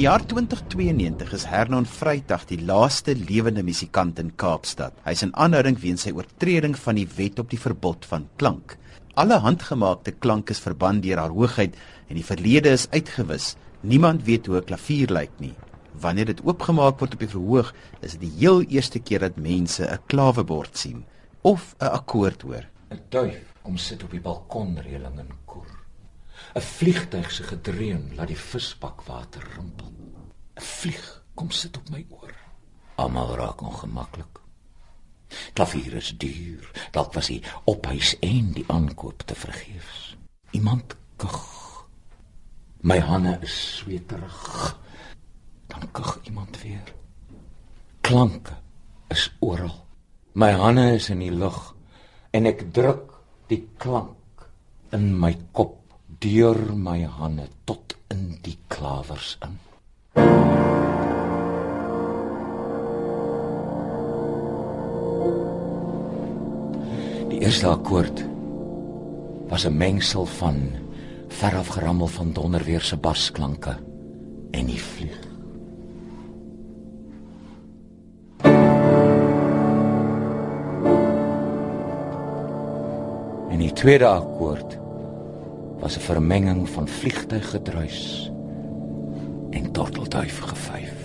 die jaar 2092 is Hernan Vrydag die laaste lewende musikant in Kaapstad. Hy is in aanhouding weens sy oortreding van die wet op die verbod van klank. Alle handgemaakte klank is verban deur haar hoogheid en die verlede is uitgewis. Niemand weet hoe 'n klavier lyk nie. Wanneer dit oopgemaak word op die verhoog, is dit die heel eerste keer dat mense 'n klawebord sien of 'n akkoord hoor. 'n Duif kom sit op die balkonreëling en koer. 'n Vliegtyg se gedreun laat die visbak water rimpel. 'n Vlieg kom sit op my oor. Almal raak ongemaklik. Klavier is duur. Dalk was hy op huis en die aankoop te vergeefs. Iemand kug. My hande is sweterig. Dan kug iemand weer. Klanke is oral. My hande is in die lug en ek druk die klank in my kop deur my hande tot in die klawers in. Die eerste akkoord was 'n mengsel van veraf gerammel van donderweer se basklanke en die vlieg. En die tweede akkoord was 'n vermenging van vliegtuiggedruis en tortelduif gevyf.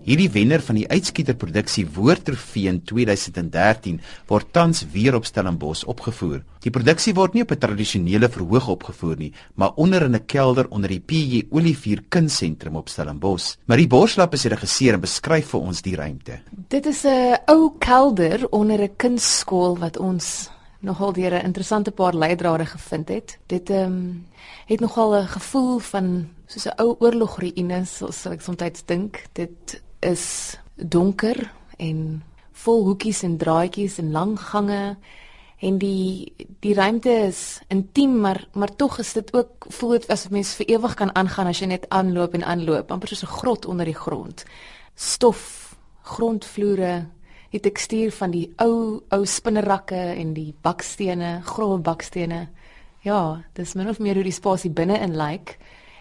Hierdie wenner van die uitskieterproduksie Woordtrofee in 2013 word tans weer op Stellenbosch opgevoer. Die produksie word nie op 'n tradisionele verhoog opgevoer nie, maar onder in 'n kelder onder die PJ Olivier Kunstsentrum op Stellenbosch. Marie Borslap is die regisseur en beskryf vir ons die ruimte. Dit is 'n ou kelder onder 'n kunstskool wat ons nogal deur 'n interessante paar leidrade gevind het. Dit ehm um, het nogal 'n gevoel van soos 'n ou oorlogruïne, soos ek soms dink. Dit is donker en vol hoekies en draadjies en lang gange en die die ruimte is intiem maar maar tog is dit ook voel dit asof mens vir ewig kan aangaan as jy net aanloop en aanloop amper soos 'n grot onder die grond stof grondvloere die tekstuur van die ou ou spinnerakke en die bakstene grove bakstene ja dis min of meer hoe die spasie binne in lyk like.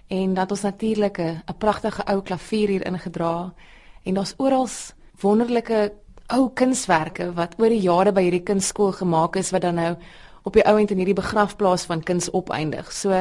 en dat ons natuurlik 'n pragtige ou klavier hier ingedra en daar's oral wonderlike ou kunswerke wat oor die jare by hierdie kunstskool gemaak is wat dan nou op die ouend in hierdie begrafplaas van kuns opeindig. So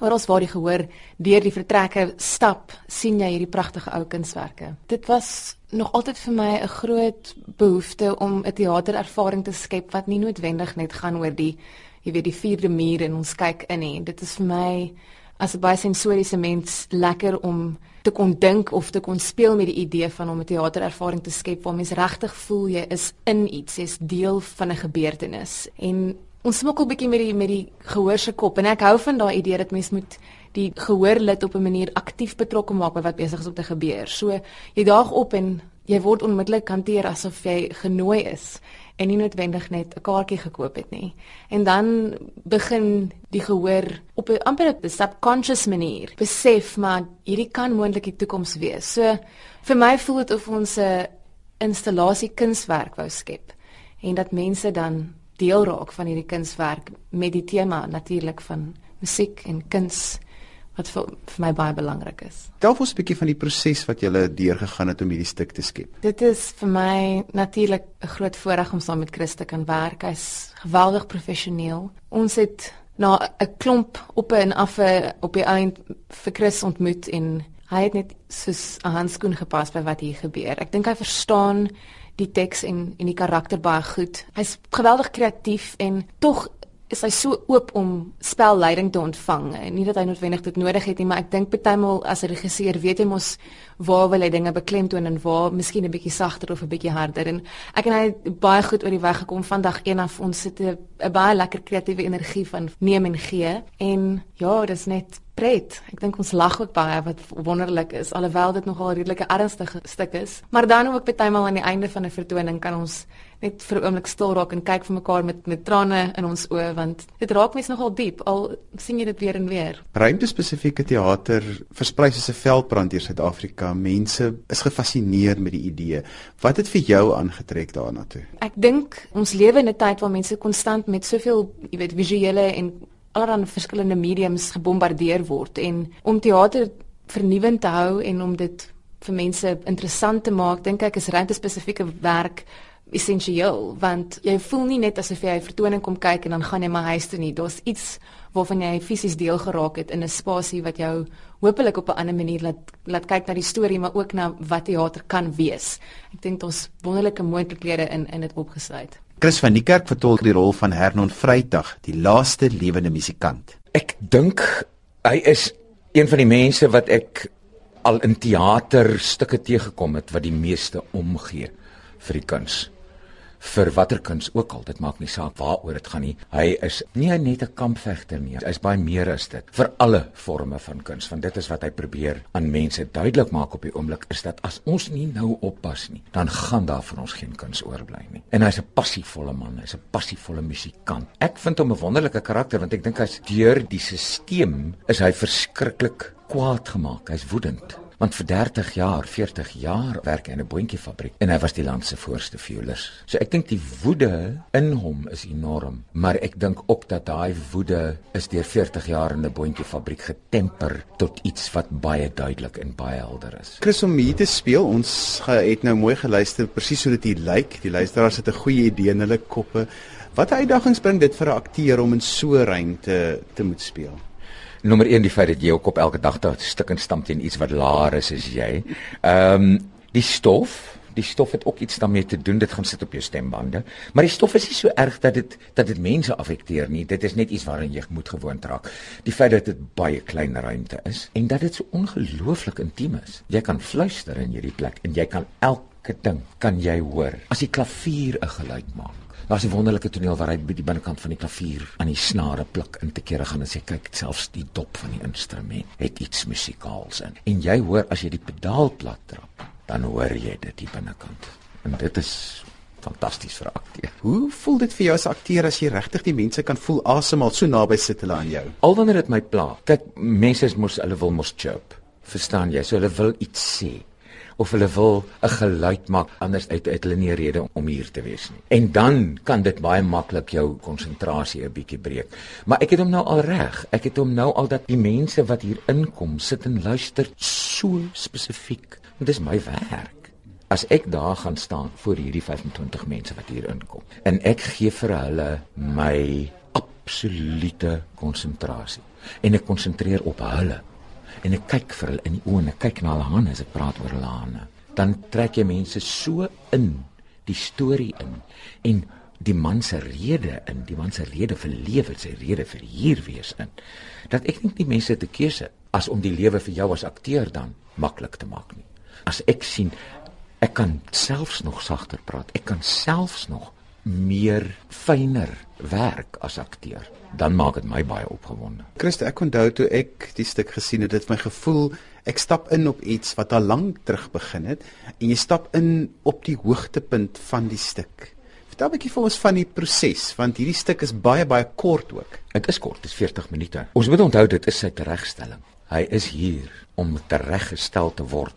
oral waar jy gehoor deur die vertrekke stap, sien jy hierdie pragtige ou kunswerke. Dit was nog altyd vir my 'n groot behoefte om 'n teaterervaring te skep wat nie noodwendig net gaan oor die jy weet die vierde muur en ons kyk in nie. Dit is vir my as 'n baie sensoriese mens lekker om te kon dink of te kon speel met die idee van om 'n teaterervaring te skep waar mens regtig voel jy is in iets, jy's deel van 'n gebeurtenis. En ons smokkel bietjie met die met die gehoor se kop en ek hou van daai idee dat mens moet die gehoorlid op 'n manier aktief betrokke maak by wat besig is om te gebeur. So jy daag op en jy word onmiddellik hanteer asof jy genooi is en nie noodwendig net 'n kaartjie gekoop het nie. En dan begin die gehoor op 'n amper 'n subconscious manier besef maar hierdie kan moontlik die toekoms wees. So vir my voel dit of ons 'n installasie kunswerk wou skep en dat mense dan deel raak van hierdie kunswerk met die tema natuurlik van musiek en kuns wat vir, vir my baie belangrik is. Tel ons 'n bietjie van die proses wat jy deurgegaan het om hierdie stuk te skep. Dit is vir my natuurlik 'n groot voorreg om saam met Chris te kan werk. Hy's geweldig professioneel. Ons het na 'n klomp op en af op die eind vir Chris ontmoet en hy het net soos 'n handskoen gepas by wat hier gebeur. Ek dink hy verstaan die teks en en die karakter baie goed. Hy's geweldig kreatief en tog is hy so oop om spelleiding te ontvang. Nie dat hy noodwendig dit nodig het nie, maar ek dink partymal as 'n regisseur weet hy mos waar wil hy dinge beklemtoon en waar miskien 'n bietjie sagter of 'n bietjie harder en ek en hy baie goed oor die weg gekom vandag een af ons sit 'n baie lekker kreatiewe energie van neem en gee en ja, dis net pret. Ek dink ons lag ook baie wat wonderlik is alhoewel dit nogal 'n redelike ernstige stuk is. Maar dan ook partymal aan die einde van 'n vertoning kan ons net vir 'n oomblik stil raak en kyk vir mekaar met met trane in ons oë want dit raak mens nogal diep al sien jy dit weer en weer. Ruimte spesifieke teater versprei soos 'n veldbrand deur Suid-Afrika. Mense is gefassineer met die idee. Wat het vir jou aangetrek daarna toe? Ek dink ons lewe in 'n tyd waar mense konstant met soveel, jy weet, visuele en allerlei verskillende mediums gebombardeer word en om teater vernuwend te hou en om dit vir mense interessant te maak, dink ek is ruimtespesifieke werk essensieel want jy voel nie net asof jy 'n vertoning kom kyk en dan gaan jy maar huis toe nie. Daar's iets waarvan jy fisies deel geraak het in 'n spasie wat jou hopelik op 'n ander manier laat laat kyk na die storie maar ook na wat teater kan wees. Ek dink ons wonderlike moontlikhede in in dit opgesluit. Chris van die Kerk vertolk die rol van Hernon Vrydag, die laaste lewende musikant. Ek dink hy is een van die mense wat ek al in teaterstukke teëgekom het wat die meeste omgee vir die kuns vir watter kuns ook al dit maak nie saak waaroor dit gaan nie. Hy is nie net 'n kampvegter nie hy's baie meer as dit. Vir alle forme van kuns want dit is wat hy probeer aan mense duidelik maak op die oomblik is dat as ons nie nou oppas nie dan gaan daar vir ons geen kuns oorbly nie. En hy's 'n passievolle man hy's 'n passievolle musikant ek vind hom 'n wonderlike karakter want ek dink hy's deur die stelsel is hy verskriklik kwaad gemaak hy's woedend want vir 30 jaar, 40 jaar werk hy in 'n boontjiefabriek en hy was die land se voorste fuelers. So ek dink die woede in hom is enorm, maar ek dink ook dat daai woede is deur 40 jaar in 'n boontjiefabriek getemper tot iets wat baie duidelik en baie helder is. Chris om hier te speel, ons het nou mooi geluister presies hoe dit lyk. Die luisteraars het 'n goeie idee in hulle koppe. Wat uitdagings bring dit vir 'n akteur om in so 'n ruimte te moet speel? Nommer 1 die feit dat jy ook op elke dag daar stik en stamp teen iets wat laer is as jy. Ehm um, die stof, die stof het ook iets daarmee te doen. Dit gaan sit op jou stembande. Maar die stof is nie so erg dat dit dat dit mense affekteer nie. Dit is net iets waaraan jy moet gewoond raak. Die feit dat dit baie klein ruimte is en dat dit so ongelooflik intiem is. Jy kan fluister in hierdie plek en jy kan elke ding kan jy hoor. As die klavier 'n geluid maak Daar's 'n wonderlike toneel waar hy by die binnekant van die klavier aan die snare pluk in te kere gaan en sê kyk selfs die dop van die instrument het iets musikaals in. En jy hoor as jy die pedaal plat trap, dan hoor jy dit die binnekant. En dit is fantasties vir akteur. Hoe voel dit vir jou as akteur as jy regtig die mense kan voel asemhaal so naby sit hulle aan jou? Al wanneer dit my pla. Kyk, mense mos hulle wil mos chirp. Verstaan jy? So hulle wil iets sê of hulle wil 'n geluid maak anders uit uit hulle nie rede om hier te wees nie. En dan kan dit baie maklik jou konsentrasie 'n bietjie breek. Maar ek het hom nou al reg. Ek het hom nou al dat die mense wat hier inkom sit en luister so spesifiek. Dit is my werk. As ek daar gaan staan voor hierdie 25 mense wat hier inkom en ek gee vir hulle my absolute konsentrasie en ek konsentreer op hulle en ek kyk vir hulle in die oë en ek kyk na hulle hande as ek praat oor hulle hande. Dan trek jy mense so in die storie in en die man se rede in, die man se rede vir lewe, sy rede vir hier wees in. Dat ek dink die mense te keuse as om die lewe vir jou as akteur dan maklik te maak nie. As ek sien ek kan selfs nog sagter praat. Ek kan selfs nog meer fyner werk as akteur dan maak dit my baie opgewonde. Christa, ek onthou toe ek die stuk gesien het, dit my gevoel ek stap in op iets wat al lank terug begin het en jy stap in op die hoogtepunt van die stuk. Vertel 'n bietjie vir ons van die proses want hierdie stuk is baie baie kort ook. Dit is kort, dit is 40 minute. Ons moet onthou dit is sy teregstelling. Hy is hier om tereggestel te word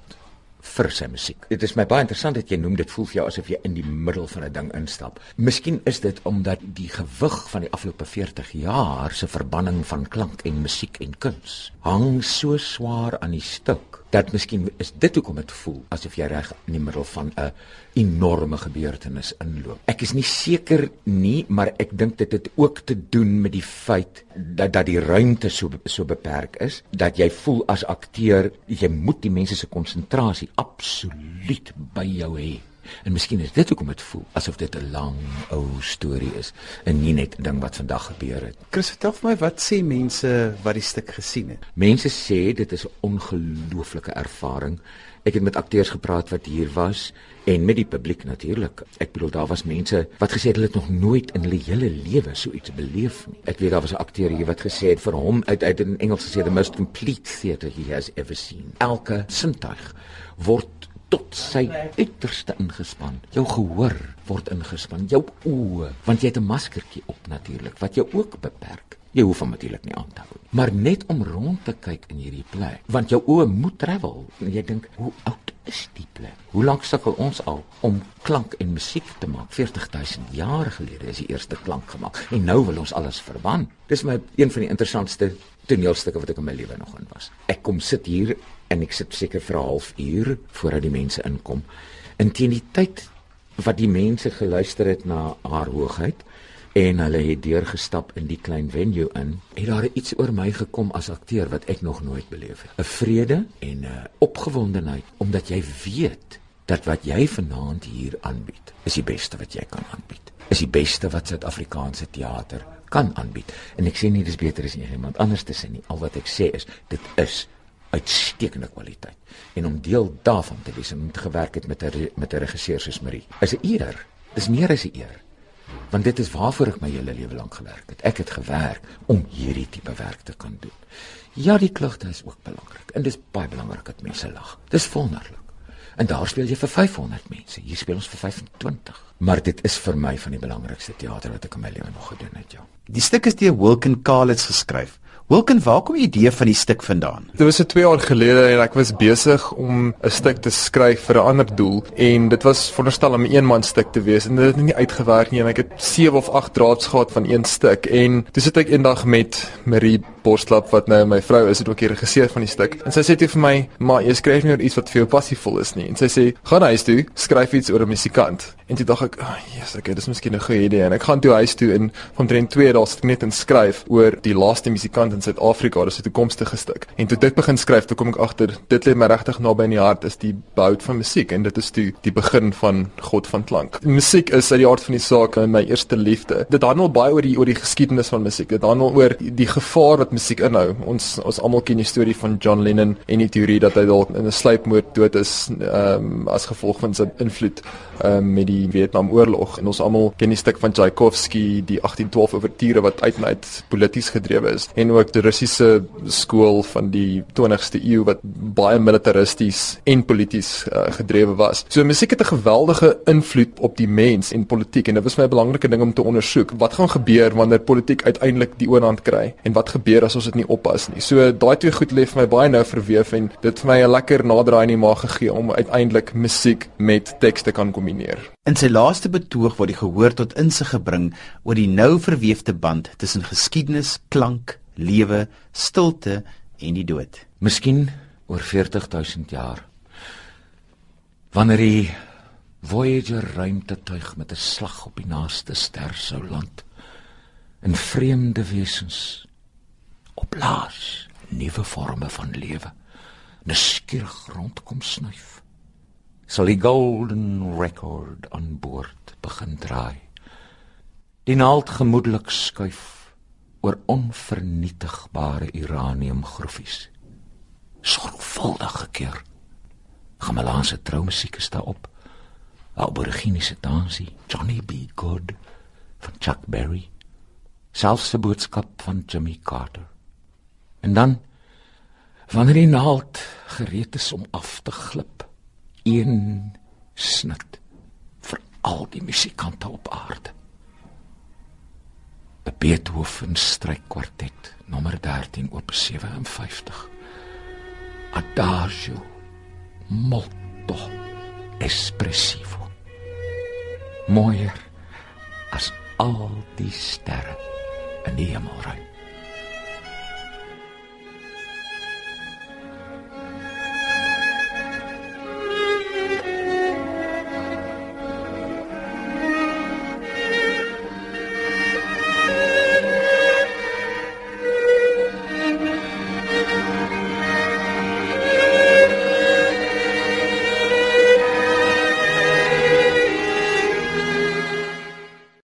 vir sy musiek. Dit is my baie interessant dat jy noem dit voel vir jou asof jy in die middel van 'n ding instap. Miskien is dit omdat die gewig van die afgelope 40 jaar se verbanning van klank en musiek en kuns hang so swaar aan die stuk dat miskien is dit hoekom dit voel asof jy reg in die middel van 'n enorme gebeurtenis inloop. Ek is nie seker nie, maar ek dink dit het ook te doen met die feit dat dat die ruimte so so beperk is dat jy voel as akteur jy moet die mense se konsentrasie absoluut by jou hê. En miskien is dit hoekom dit voel asof dit 'n lang ou storie is en nie net 'n ding wat vandag gebeur het. Chris, vertel vir my wat sê mense wat die stuk gesien het? Mense sê dit is 'n ongelooflike ervaring. Ek het met akteurs gepraat wat hier was en met die publiek natuurlik. Ek bedoel daar was mense wat gesê het hulle het nog nooit in hulle hele lewe so iets beleef nie. Ek weet daar was 'n akteur hier wat gesê het vir hom uit uit in Engels gesê the most complete theatre he has ever seen. Elke sintuig word tot sy uiterste ingespan. Jou gehoor word ingespan, jou oë, want jy het 'n maskertjie op natuurlik wat jou ook beperk. Jy hoef hom natuurlik nie aan te hou nie, maar net om rond te kyk in hierdie plek, want jou oë moet travel en jy dink, hoe oud is die plek? Hoe lank sukkel ons al om klank en musiek te maak? 40000 jaar gelede is die eerste klank gemaak en nou wil ons alles verban. Dis my een van die interessantste toneelstukke wat ek in my lewe nog in was. Ek kom sit hier en ek sit seker vir 'n halfuur voordat die mense inkom. In teen die tyd wat die mense geluister het na haar hoogheid en hulle het deurgestap in die klein venue in, het daar iets oor my gekom as akteur wat ek nog nooit beleef het. 'n Vrede en 'n opgewondenheid omdat jy weet dat wat jy vanaand hier aanbied is die beste wat jy kan aanbied. Is die beste wat Suid-Afrikaanse teater kan aanbied. En ek sê nie dis beter as iemand anders te sê nie. Al wat ek sê is dit is uitstekende kwaliteit. En om deel daarvan te wees en om te gewerk het met 'n met 'n regisseur soos Marie, is 'n eer. Dis meer as 'n eer. Want dit is waarvoor ek my hele lewe lank gewerk het. Ek het gewerk om hierdie tipe werk te kan doen. Ja, die klugte is ook belangrik. En dis baie belangrik dat mense lag. Dis wonderlik. En daar speel jy vir 500 mense. Hier speel ons vir 25. Maar dit is vir my van die belangrikste teater wat ek in my lewe nog gedoen het, ja. Die stuk is deur Wilken Kalitz geskryf. Wilken, waar kom die idee van die stuk vandaan? Dit was 'n 2 jaar gelede en ek was besig om 'n stuk te skryf vir 'n ander doel en dit was veronderstel om 'n eenman stuk te wees en dit het nie uitgewerk nie en ek het 7 of 8 draads gehad van een stuk en toe sit ek eendag met Marie Borslap wat nou my vrou is, het ook die regisseur van die stuk. En sy sê toe vir my, "Maar jy skryf nie oor iets wat vir jou passievol is nie." En sy sê, "Gaan huis toe, skryf iets oor 'n musikant." En toe dink ek, "Ag, oh, yes, okay, dis miskien 'n goeie idee." En ek gaan toe huis toe en van 3 en 2 dae sit ek net en skryf oor die laaste musikant in Suid-Afrika, dis 'n toekomstige stuk. En toe dit begin skryf, toe kom ek agter, dit lê my regtig naby in die hart is die bou van musiek en dit is toe die begin van God van klank. Musiek is uit die hart van die saak my eerste liefde. Dit handel baie oor die oor die geskiedenis van musiek. Dit handel oor die gevaar wat musiek inhou. Ons ons almal ken die storie van John Lennon en die teorie dat hy dalk in 'n sluipmoord dood is ehm um, as gevolg van sy invloed ehm um, met die Vietnamoorlog. En ons almal ken die stuk van Tchaikovsky, die 1812 ouverture wat uitnet polities gedrewe is en ook die Russiese skool van die 20ste eeu wat baie militaristies en polities uh, gedrewe was. So musiek het 'n geweldige invloed op die mens en politiek en dit was my belangrike ding om te ondersoek. Wat gaan gebeur wanneer politiek uiteindelik die oorhand kry en wat gebeur as ons dit nie oppas nie. So daai twee goed lê vir my baie nou verweef en dit vir my 'n lekker naderdraai in die maag gegee om uiteindelik musiek met teks te kan kombineer. In sy laaste betoog word die gehoor tot insig gebring oor die nou verweefde band tussen geskiedenis, klank, lewe, stilte en die dood. Miskien oor 40000 jaar. Wanneer die Voyager ruimtetuig met 'n slag op die naaste ster sou land in vreemde wesens opblaas. Nuwe forme van lewe. Nuuskierig rondkom snuif. Sal die golden record aan boord begin draai. Die naald gemoedelik skuif oor onvernietigbare uraniumgroefies sorgvuldige keer gemelaanse troumusiek is daarop. Aboriginiese dansie. Johnny b. Good van chuck berry. Selfs 'n boodskap van jimmy carter En dan wanneer die naald gereed is om af te glip, een snit vir al die musikante op aarde. 'n Beethoven strykkwartet nommer 13 op 57. Adagio molto espressivo. Mooier as al die sterre in die hemelruim.